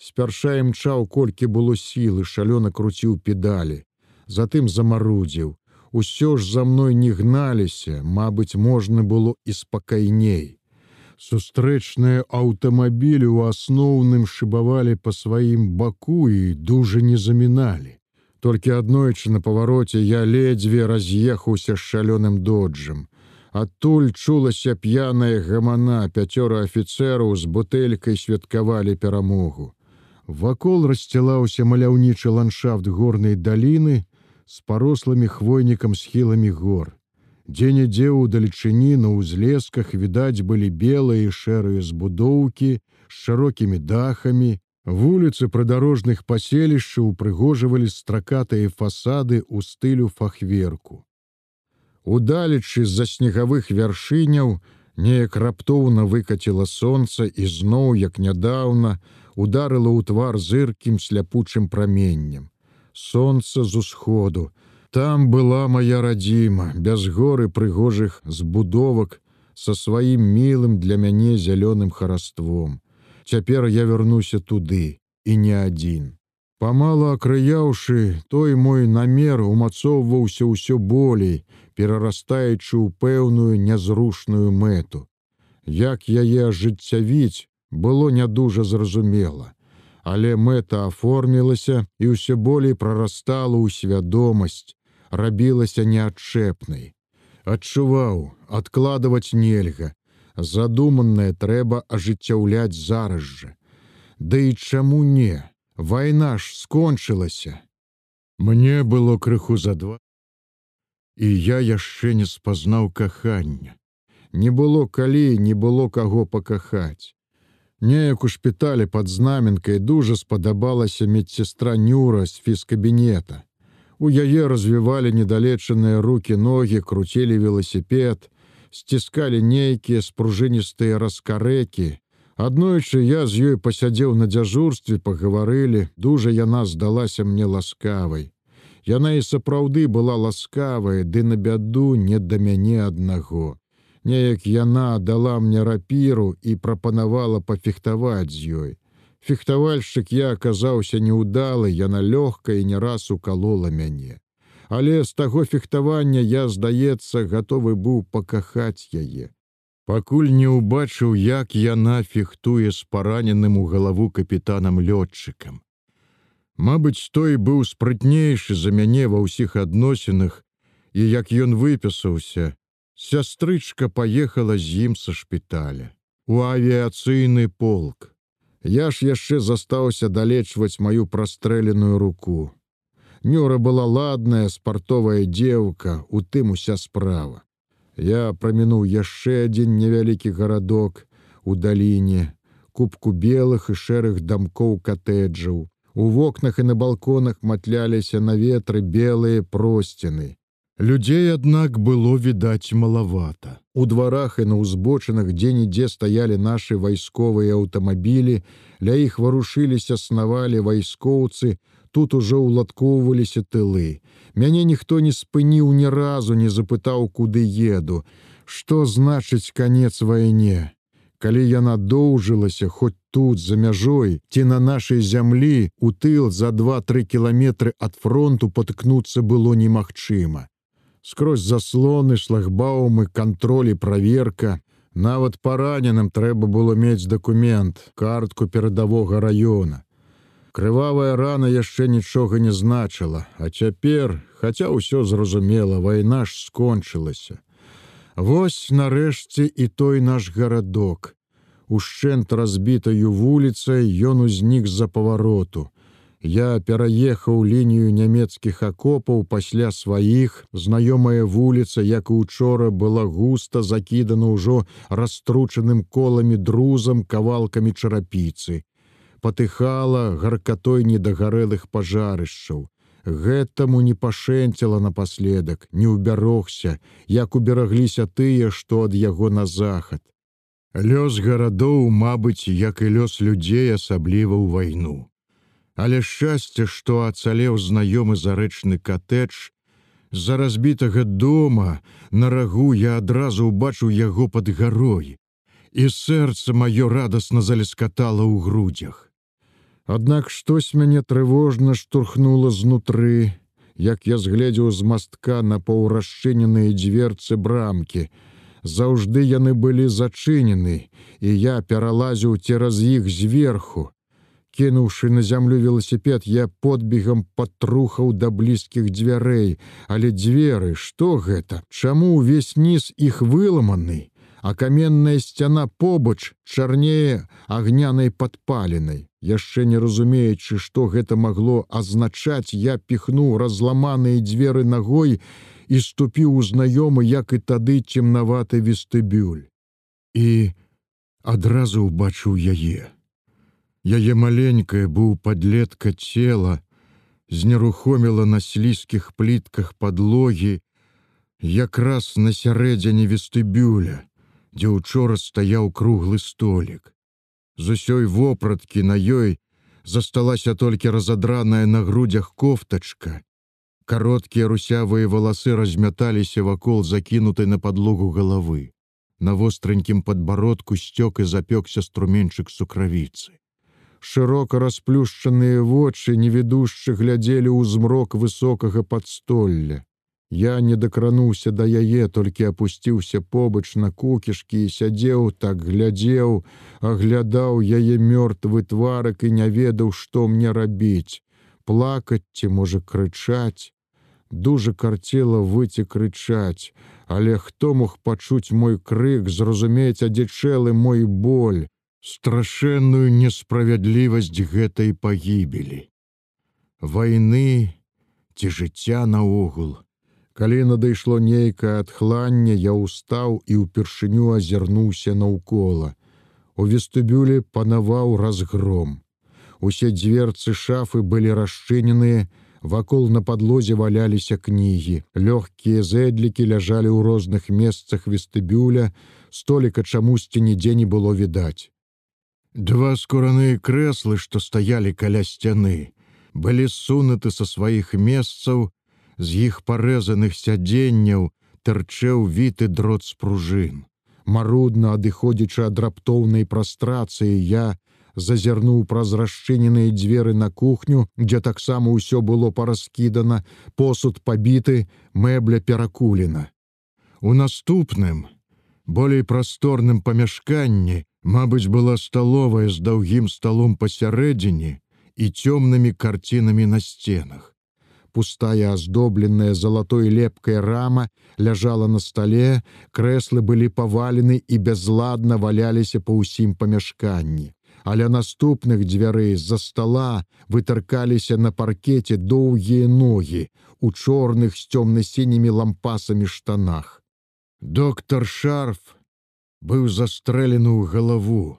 Спярша імчаў, колькі было сілы, шалёна круціў педалі. Затым замарудзіў. Усё ж за мной не гналіся, Мабыць, можна было і спакайней. Сустрэчныя аўтамабілі ў асноўным шыбавалі па сваім баку і дужа не заміналі. Толькі аднойчы на павароце я ледзьве раз'ехаўся з шалёным доджам. Адтуль чулася п'яная гамана пяцёра афіцэраў з бутэлькай святкавалі перамогу. Вакол рассцілаўся маляўнічы ландшафт горнай даліны з парослымі хвойнікам схіламі гор. Дзе-нідзе ў далечыні на ўзлесках відаць былі белыя і шэрыя збудоўкі з шырокімі дахамі, Вуліцы прыдарожных паселішчаў упрыгожвалі стракатыя фасады ў стылю фахверку. Удалечы з-за снегавых вяршыняў неяк раптоўна выкаціла сонца і зноў, як нядаўна, ударыла ў твар зыркім сляпучым праменнем. Сонца з усходу. Там была моя радзіма, без горы прыгожых збудовак са сваім мілым для мяне зялёным хараством. Цяпер я вярнуся туды і не адзін. Памалу акрыяўшы, той мой намер умацоўваўся ўсё болей, перарастаючы ў пэўную нязрушную мэту. Як яе ажыццявіць, было не дужа зразумела. Але мэта аформілася і ўсё болей прарастала ў свядомасць, рабілася неадчэпнай. Адчуваў, адкладваць нельга, задуманное трэба ажыццяўляць зараз жа. Да і чаму не? Вайна ж скончылася. Мне было крыху за два. І я яшчэ не спазнаў кахання. Не было калі, не было каго пакахаць. Неяк у шпіталі пад знаменкай дужа спадабалася медсестра Нюра з фізкабінета. У яе развівалі недалечаныя руки ногі, круцілі веласіпед, сціскалі нейкія спружыністыя раскарэкі. Аднойчы я з ёй пасядзеў на дзяжурстве, пагаварылі, дужа яна здалася мне ласкавай. Яна і сапраўды была ласкавая, ды на бяду не да мяне аднаго. Неяк яна дала мне рапіру і прапанавала пафехтаваць з ёй. Фехтавальшчык я аказаўся неўдалы, яна лёгка і не раз укалола мяне але з таго фехтавання я, здаецца, гатовы быў пакахаць яе. Пакуль не ўбачыў, як яна фехтуе з параненым у галаву капітанам лётчыкам. Мабыць, той быў спрытнейшы за мяне ва ўсіх адносінах, і як ён выпісаўся, сястрычка паехала з ім са шпіталя у авіяцыйны полк. Я ж яшчэ застаўся далечваць маю прастрэленую руку. Нюра была ладная спартовая дзеўка, у тым уся справа. Я прамінуў яшчэ адзін невялікі гарадок у даліне, кубку белых і шэрых дамкоў катэджаў. У вокнах і на балконах матляліся на ветры белыя просціны. Людзей, аднак, было відаць малавата. У дварах і на ўзбочынах дзе-нідзе стаялі нашы вайсковыя аўтамабілі, ля іх варушыліся снавалі вайскоўцы, тут ужо ўладкоўваліся тылы. Мяне ніхто не спыніў ні разу, не запытаў, куды еду. Што значыць канец вайне? Калі яна доўжылася хоць тут за мяжой ці на нашай зямлі у тыл за два-тры кіламетры ад фронту паткнуцца было немагчыма. Скрозь заслоны, шлагбаумы, кантролі, праверка. Нават параненым трэба было мець дакумент, картку перадавога раёна. Крывавая рана яшчэ нічога не значыла, а цяпер, хаця ўсё зразумела, вайна ж скончылася. Вось нарэшце і той наш гарадок. Ушчэнт разбітаю вуліцай ён узнік з-за павароту. Я пераехаў лінію нямецкіх акопаў пасля сваіх, знаёмая вуліца, як і учора была густа закідана ўжо расстручаным коламі друзам кавалкамі чарапіцы патыхала гаркатой недагарэлых пажарышчаў. Гэтаму не пашэнціла напаследак, не ўбярогся, як уберагліся тыя, што ад яго на захад. Лёс гарадоў, мабыць, як і лёс людзей асабліва ў вайну. Але шчасце, што ацалеў знаёмы зарэчны катэдж, з-за разбітага дома на рагу я адразу ўбачыў яго пад гарой, і сэрца маё радасна залескатала ў грудзях. Аднак штось мяне трывожна штурхнула знутры, як я згледзеў з мастка на паўрашчыненыя дзверцы брамкі. Заўжды яны былі зачынены, і я пералазіў цераз іх зверху. Кінуўшы на зямлю веласіпед, я подбегам патрухаў да блізкіх дзвярэй, але дзверы, што гэта? Чаму ўвесь ніз іх выламаны, а каменная сцяна побач чарнее агнянай падпаленай. Яшчэ не разумеючы, што гэта магло азначаць, я піхнуў разламаныя дзверы ногой і ступіў у знаёмы, як і тады цемнаваты вестыбюль. І адразу ўбачыў яе. Яе маленькае быў падлетка цела, знерухоміла на слізкіх плітках падлогі, якраз на сярэдзіне вестыбюля, дзе учора стаяў круглы столік. З усёй вопраткі на ёй засталася толькі разадраная на грудях кофтачка. Кароткія русявыя валасы размяталіся вакол закінутай на падлогу галавы. На востренькім падбародку сцёк і запёкся струменчык сукравіцы. Шырока расплюшчаныя вочы невідушчы глядзелі ў змрок высокага падстолля. Я не дакрануўся да яе, толькі апусціўся побач на кукішкі і сядзеў, так глядзеў, аглядаў яе мёртвы тварак і не ведаў, што мне рабіць, плакаць ці можа крычаць. Дужа карцела выці крычаць, але хто мог пачуць мой крык, зразумець адзічэлы мой боль, страшэнную несправядлівасць гэтай пагібелі. Вайны ці жыцця наогул, Калі надышло нейкае адхланне, я ўстаў і ўпершыню азірнуўся наўкола. У вестыбюлі панаваў разгром. Усе дзверцы шафы былі расчыненыя, вакол на падлозе валяліся кнігі. Лёгкія зэдлікі ляжалі ў розных месцах вестыбюля, століка чамусьці нідзе не было відаць. Два скураныя крэслы, што стаялі каля сцяны, былі сунуты са сваіх месцаў, з іх парэзаных сядзенняў тырчэў віты дрот з пружын. Марудна адыходзячы ад раптоўнай прастрацыі я зазірнуў праз расчыненыя дзверы на кухню, дзе таксама ўсё было параскідана, посуд пабіты, мэбля перакулена. У наступным, болей прасторным памяшканні, мабыць, была сталовая з даўгім сталом пасярэдзіне і цёмнымі карцінамі на сценах пустая аздобленная золотой лепкая рама ляжала на столе, крэслы былі павалены і бязладна валяліся па ўсім памяшканні. Але наступных дзвярэй з-за стола вытыркаліся на паркеце доўгія ногі у чорных з цёмна-сінімі лампасамі штанах. Доктор шарф быў застрэлены ў галаву,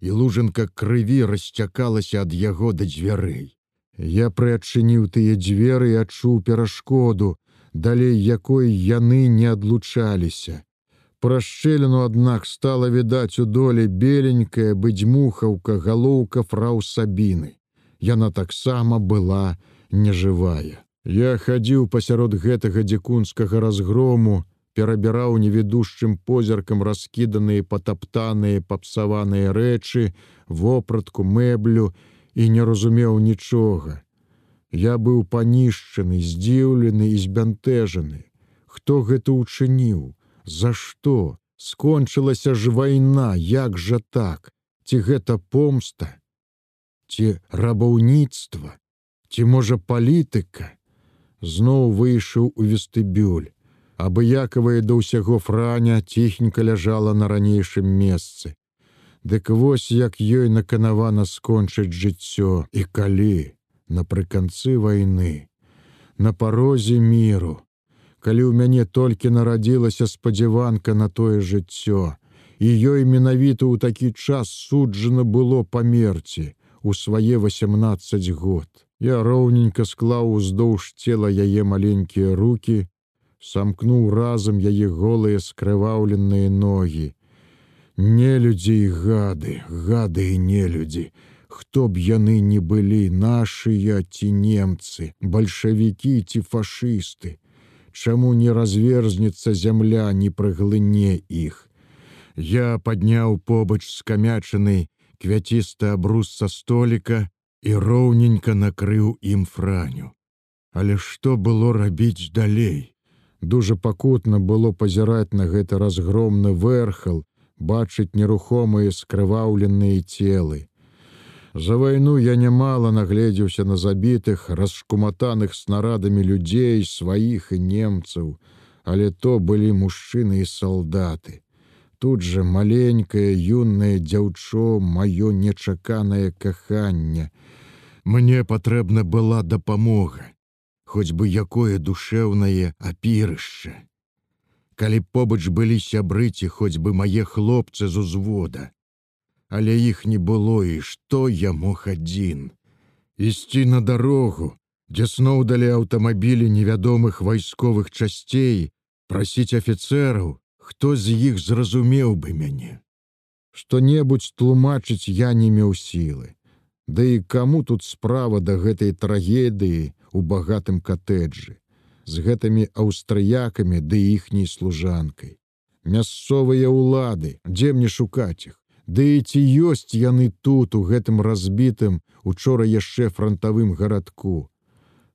і лужынка крыві расцякалася ад яго да дзвярэй. Я прыадчыніў тыя дзверы і адчуў перашкоду, далей якой яны не адлучаліся. Прашчэліну, аднак стала відаць у доле беленькая быдзьмухаўка галоўка фрау сабіны. Яна таксама была нежывая. Я хадзіў пасярод гэтага дзікунскага разгрому, перабіраў невідушчым позіркам раскіданыя патаптаныя папсаваныя рэчы, вопратку мэблю, і не разумеў нічога. Я быў панішчаны, здзіўлены і збянтэжаны. Хто гэта ўчыніў? За што? Скончылася ж вайна, як жа так? Ці гэта помста? Ці рабаўніцтва? Ці можа палітыка? Зноў выйшаў у вестыбюль. Абыякавая да ўсяго франя ціхенька ляжала на ранейшым месцы. Дык вось як ёй наканавана скончыць жыццё і калі напрыканцы вайны, на парозе міру, калі ў мяне толькі нарадзілася спадзяванка на тое жыццё, і ёй менавіта ў такі час суджана было памерці у свае 18 год. Я роўненька склаў уздоўж цела яе маленькія руки, самкнуў разам яе голыя скрываўленыя ногі, Нелюдзі і гады, гады і нелюдзі, хто б яны не былі нашыя ці немцы, бальшавікі ці фашысты, Чаму не разверзнецца зямля не праглыне іх. Я падняў побач скамячаны квяцісты абрус са століка, і роўненька накрыў ім франю. Але што было рабіць далей? Дужа пакутна было пазіраць на гэты разгромны верхал, бачыць нерухомыя скрываўленыя целы. За вайну я нямала нагледзеўся на забітых, расшкуматаных снарадамі людзей, сваіх і немцаў, але то былі мужчыны і салдаты. Тут жа маленькае юнае дзяўчо, маё нечаканае каханне. Мне патрэбна была дапамога, хоць бы якое душэўнае апірышча. Калі побач былі сябры ці хоць бы мае хлопцы з узвода, але іх не было і што я мог адзін. Ісці на дарогу, дзе сноў далі аўтамабілі невядомых вайсковых часцей, прасіць афіцэраў, хто з іх зразумеў бы мяне. Што-небудзь тлумачыць я не меў сілы. Ды і каму тут справа да гэтай трагедыі у багатым катэджы, з гэтымі аўстрыякамі ды іхняй служанкай. Мясцовыя ўлады, дзе мне шукаць іх? Ды і ці ёсць яны тут у гэтым разбітым учора яшчэ фронтавым гарадку.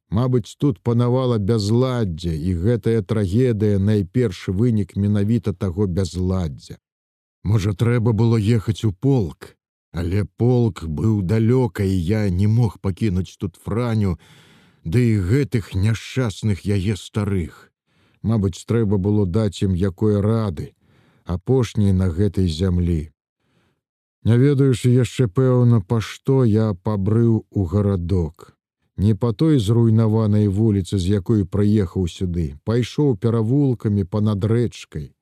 Мабыць, тут панавала бязладдзя, і гэтая трагедыя найпершы вынік менавіта таго бязладдзя. Можа, трэба было ехаць у полк, але полк быў далёка, і я не мог пакінуць тут франю, ды і гэтых няшчасных яе старых. Мабыць, трэба было даць ім якое рады, апошняй на гэтай зямлі. Не ведаеш яшчэ пэўна, па што я пабрыў у гарадок. Не па той зруйнаванай вуліцы, з якой прыехаў сюды, пайшоў перавулкамі па-над рэчкай.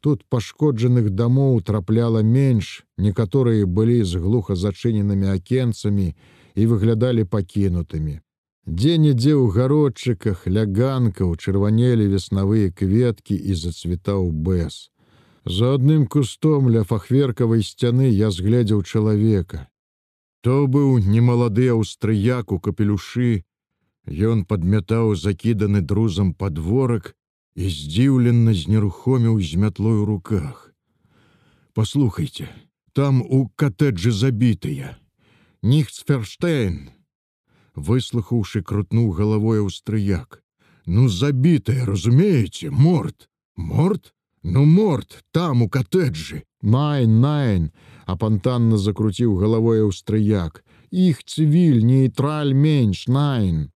Тут пашкоджаных дамоў трапляла менш, некаторыя былі з глуха зачыненымі акенцамі і выглядалі пакінутымі. Дзе-нідзе ў гародчыках ляганкаў чырванелі веснавыя кветкі і зацвітаў бэс. За адным кустом ля фахверкавай сцяны я згледзеў чалавека. То быў немалады аўстрыяк у капелюшы, Ён падмятаў закіданы друзам падворак і здзіўлена знерухоміў з мятлой у руках. Паслухайте, там у катэджы забітыя. Ніхцферштейн. Выслухаўшы крутнуў галавой аўстрыяк. Ну забітая, разумееце, морт, морт, Ну морт там у катэджы. Найн, найн, апантанна закруціў галавой аўстрыяк. Іх цывіль нейтраль менш найн.